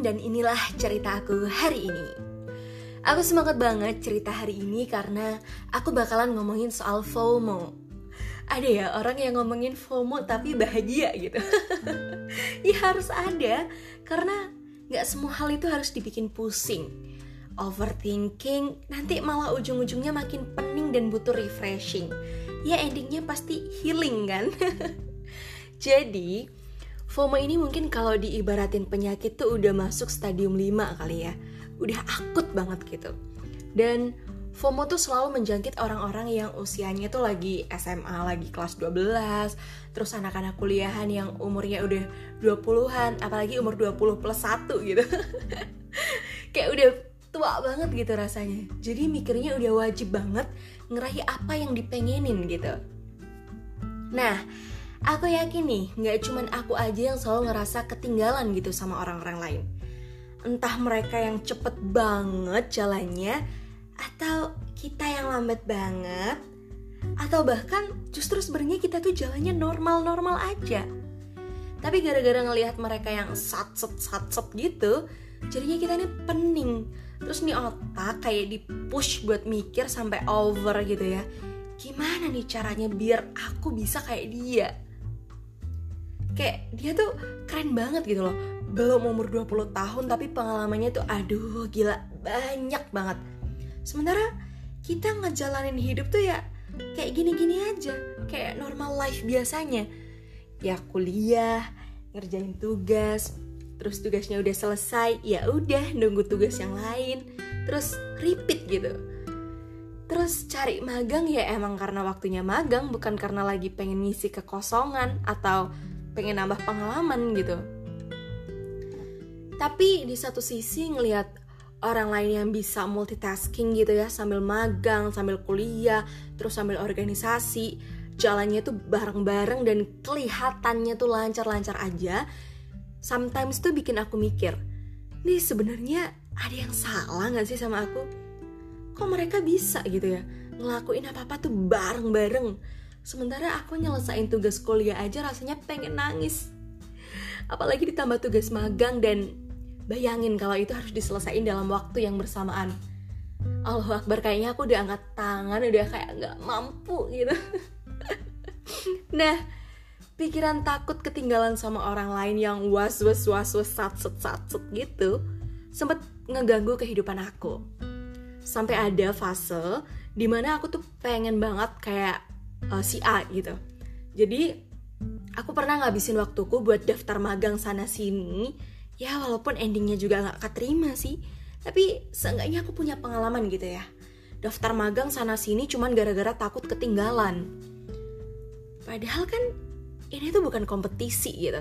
dan inilah cerita aku hari ini. Aku semangat banget cerita hari ini karena aku bakalan ngomongin soal FOMO. Ada ya orang yang ngomongin FOMO tapi bahagia gitu. ya harus ada karena nggak semua hal itu harus dibikin pusing. Overthinking nanti malah ujung-ujungnya makin pening dan butuh refreshing. Ya endingnya pasti healing kan. Jadi FOMO ini mungkin kalau diibaratin penyakit tuh udah masuk stadium 5 kali ya. Udah akut banget gitu. Dan FOMO tuh selalu menjangkit orang-orang yang usianya tuh lagi SMA, lagi kelas 12, terus anak-anak kuliahan yang umurnya udah 20-an, apalagi umur 20 plus 1 gitu. Kayak udah tua banget gitu rasanya. Jadi mikirnya udah wajib banget ngerahi apa yang dipengenin gitu. Nah, Aku yakin nih, nggak cuman aku aja yang selalu ngerasa ketinggalan gitu sama orang-orang lain. Entah mereka yang cepet banget jalannya, atau kita yang lambat banget, atau bahkan justru sebenarnya kita tuh jalannya normal-normal aja. Tapi gara-gara ngelihat mereka yang sat-set-sat-set gitu, jadinya kita nih pening. Terus nih otak kayak di push buat mikir sampai over gitu ya. Gimana nih caranya biar aku bisa kayak dia? Kayak dia tuh keren banget gitu loh. Belum umur 20 tahun tapi pengalamannya tuh aduh gila banyak banget. Sementara kita ngejalanin hidup tuh ya kayak gini-gini aja. Kayak normal life biasanya. Ya kuliah ngerjain tugas terus tugasnya udah selesai ya udah nunggu tugas yang lain. Terus repeat gitu. Terus cari magang ya emang karena waktunya magang bukan karena lagi pengen ngisi kekosongan atau pengen nambah pengalaman gitu. Tapi di satu sisi ngelihat orang lain yang bisa multitasking gitu ya sambil magang sambil kuliah terus sambil organisasi jalannya tuh bareng-bareng dan kelihatannya tuh lancar-lancar aja sometimes tuh bikin aku mikir nih sebenarnya ada yang salah nggak sih sama aku? Kok mereka bisa gitu ya ngelakuin apa-apa tuh bareng-bareng Sementara aku nyelesain tugas kuliah aja rasanya pengen nangis. Apalagi ditambah tugas magang dan bayangin kalau itu harus diselesaikan dalam waktu yang bersamaan. Allah Akbar kayaknya aku udah angkat tangan udah kayak nggak mampu gitu. nah, pikiran takut ketinggalan sama orang lain yang was was was was sat sat sat sat gitu sempet ngeganggu kehidupan aku. Sampai ada fase di mana aku tuh pengen banget kayak uh, si A gitu. Jadi aku pernah ngabisin waktuku buat daftar magang sana sini. Ya walaupun endingnya juga nggak keterima sih. Tapi seenggaknya aku punya pengalaman gitu ya. Daftar magang sana sini cuman gara-gara takut ketinggalan. Padahal kan ini tuh bukan kompetisi gitu.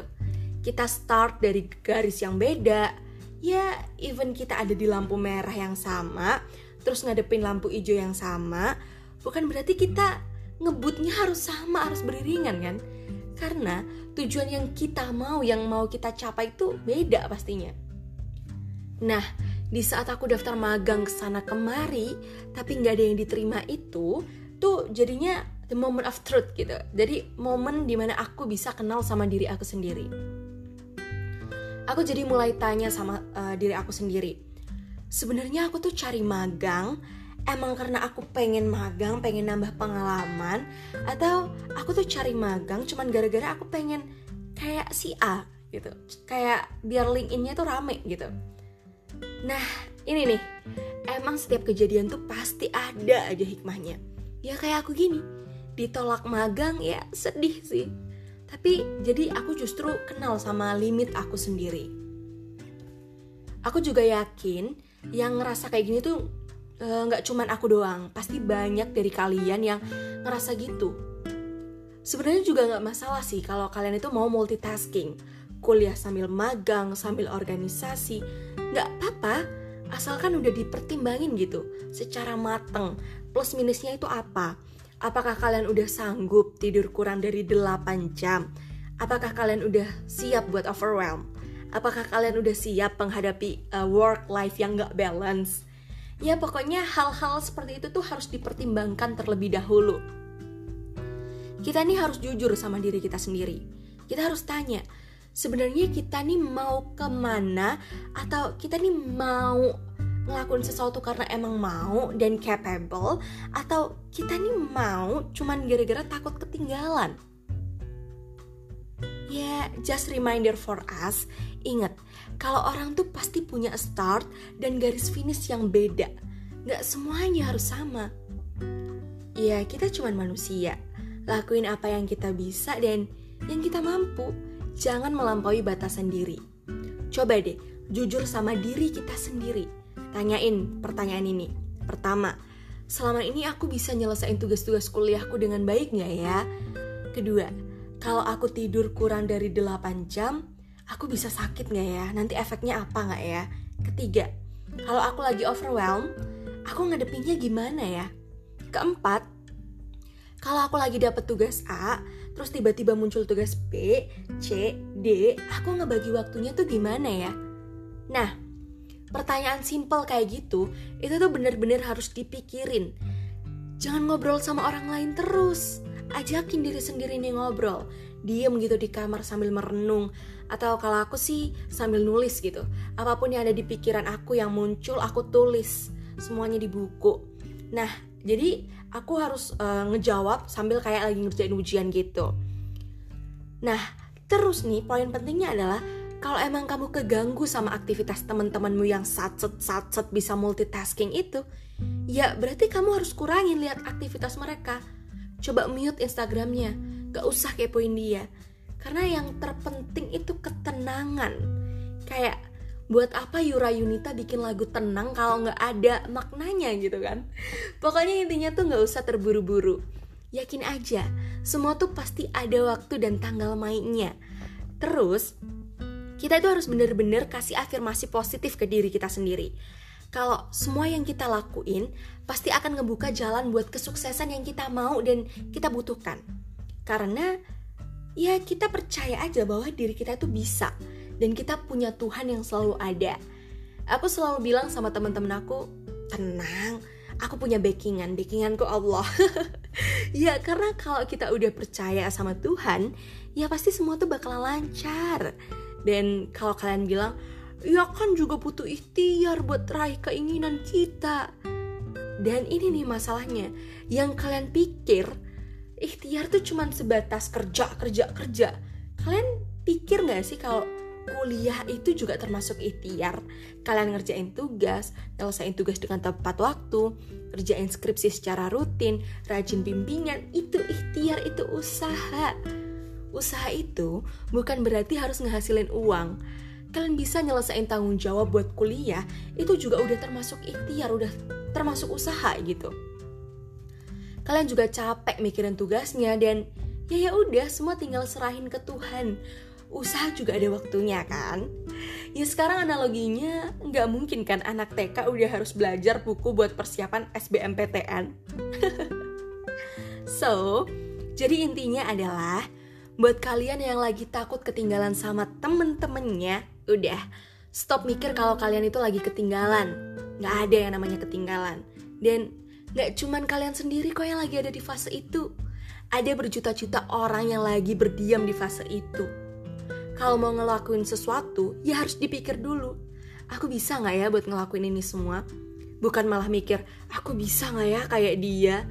Kita start dari garis yang beda. Ya even kita ada di lampu merah yang sama terus ngadepin lampu hijau yang sama bukan berarti kita ngebutnya harus sama, harus beriringan kan? Karena tujuan yang kita mau, yang mau kita capai itu beda pastinya. Nah, di saat aku daftar magang ke sana kemari, tapi nggak ada yang diterima itu, tuh jadinya the moment of truth gitu. Jadi momen di mana aku bisa kenal sama diri aku sendiri. Aku jadi mulai tanya sama uh, diri aku sendiri. Sebenarnya aku tuh cari magang emang karena aku pengen magang, pengen nambah pengalaman, atau aku tuh cari magang cuman gara-gara aku pengen kayak si A gitu, kayak biar LinkedIn-nya tuh rame gitu. Nah, ini nih, emang setiap kejadian tuh pasti ada aja hikmahnya. Ya kayak aku gini, ditolak magang ya sedih sih. Tapi jadi aku justru kenal sama limit aku sendiri. Aku juga yakin yang ngerasa kayak gini tuh nggak uh, cuman aku doang, pasti banyak dari kalian yang ngerasa gitu. Sebenarnya juga nggak masalah sih kalau kalian itu mau multitasking, kuliah sambil magang, sambil organisasi, nggak apa-apa, asalkan udah dipertimbangin gitu, secara mateng. Plus minusnya itu apa? Apakah kalian udah sanggup tidur kurang dari 8 jam? Apakah kalian udah siap buat overwhelm? Apakah kalian udah siap menghadapi uh, work life yang nggak balance? Ya pokoknya hal-hal seperti itu tuh harus dipertimbangkan terlebih dahulu. Kita nih harus jujur sama diri kita sendiri. Kita harus tanya, sebenarnya kita nih mau ke mana atau kita nih mau ngelakuin sesuatu karena emang mau dan capable atau kita nih mau cuman gara-gara takut ketinggalan ya yeah, just reminder for us. Ingat kalau orang tuh pasti punya start dan garis finish yang beda. Gak semuanya harus sama. Ya kita cuman manusia. Lakuin apa yang kita bisa dan yang kita mampu. Jangan melampaui batasan diri. Coba deh jujur sama diri kita sendiri. Tanyain pertanyaan ini. Pertama, selama ini aku bisa nyelesain tugas-tugas kuliahku dengan baik nggak ya? Kedua, kalau aku tidur kurang dari 8 jam, aku bisa sakit nggak ya? Nanti efeknya apa nggak ya? Ketiga, kalau aku lagi overwhelmed, aku ngadepinnya gimana ya? Keempat, kalau aku lagi dapet tugas A, terus tiba-tiba muncul tugas B, C, D, aku ngebagi waktunya tuh gimana ya? Nah, pertanyaan simple kayak gitu itu tuh bener-bener harus dipikirin jangan ngobrol sama orang lain terus ajakin diri sendiri nih ngobrol. Diem gitu di kamar sambil merenung. Atau kalau aku sih sambil nulis gitu. Apa pun yang ada di pikiran aku yang muncul aku tulis. Semuanya di buku. Nah jadi aku harus uh, ngejawab sambil kayak lagi ngerjain ujian gitu. Nah terus nih poin pentingnya adalah kalau emang kamu keganggu sama aktivitas teman-temanmu yang satset-satset bisa multitasking itu, ya berarti kamu harus kurangin lihat aktivitas mereka. Coba mute Instagramnya, gak usah kepoin dia. Karena yang terpenting itu ketenangan. Kayak buat apa Yura Yunita bikin lagu tenang kalau nggak ada maknanya gitu kan? Pokoknya intinya tuh nggak usah terburu-buru. Yakin aja, semua tuh pasti ada waktu dan tanggal mainnya. Terus, kita itu harus bener-bener kasih afirmasi positif ke diri kita sendiri. Kalau semua yang kita lakuin pasti akan ngebuka jalan buat kesuksesan yang kita mau dan kita butuhkan. Karena ya kita percaya aja bahwa diri kita itu bisa dan kita punya Tuhan yang selalu ada. Aku selalu bilang sama teman-teman aku, tenang, aku punya backingan, backinganku Allah. ya karena kalau kita udah percaya sama Tuhan, ya pasti semua tuh bakalan lancar dan kalau kalian bilang, ya kan juga butuh ikhtiar buat raih keinginan kita. Dan ini nih masalahnya, yang kalian pikir ikhtiar tuh cuma sebatas kerja, kerja, kerja. Kalian pikir gak sih kalau kuliah itu juga termasuk ikhtiar. Kalian ngerjain tugas, nyelesain tugas dengan tepat waktu, kerjain skripsi secara rutin, rajin bimbingan, itu ikhtiar, itu usaha. Usaha itu bukan berarti harus ngehasilin uang. Kalian bisa nyelesain tanggung jawab buat kuliah, itu juga udah termasuk ikhtiar, udah termasuk usaha gitu. Kalian juga capek mikirin tugasnya dan ya ya udah semua tinggal serahin ke Tuhan. Usaha juga ada waktunya kan? Ya sekarang analoginya nggak mungkin kan anak TK udah harus belajar buku buat persiapan SBMPTN. so, jadi intinya adalah Buat kalian yang lagi takut ketinggalan sama temen-temennya, udah stop mikir kalau kalian itu lagi ketinggalan. Gak ada yang namanya ketinggalan. Dan gak cuman kalian sendiri kok yang lagi ada di fase itu. Ada berjuta-juta orang yang lagi berdiam di fase itu. Kalau mau ngelakuin sesuatu, ya harus dipikir dulu. Aku bisa gak ya buat ngelakuin ini semua? Bukan malah mikir, aku bisa gak ya kayak dia?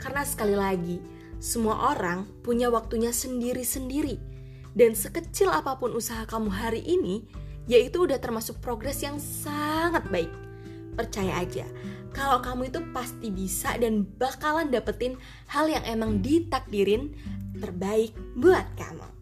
Karena sekali lagi, semua orang punya waktunya sendiri-sendiri. Dan sekecil apa pun usaha kamu hari ini, yaitu udah termasuk progres yang sangat baik. Percaya aja, kalau kamu itu pasti bisa dan bakalan dapetin hal yang emang ditakdirin terbaik buat kamu.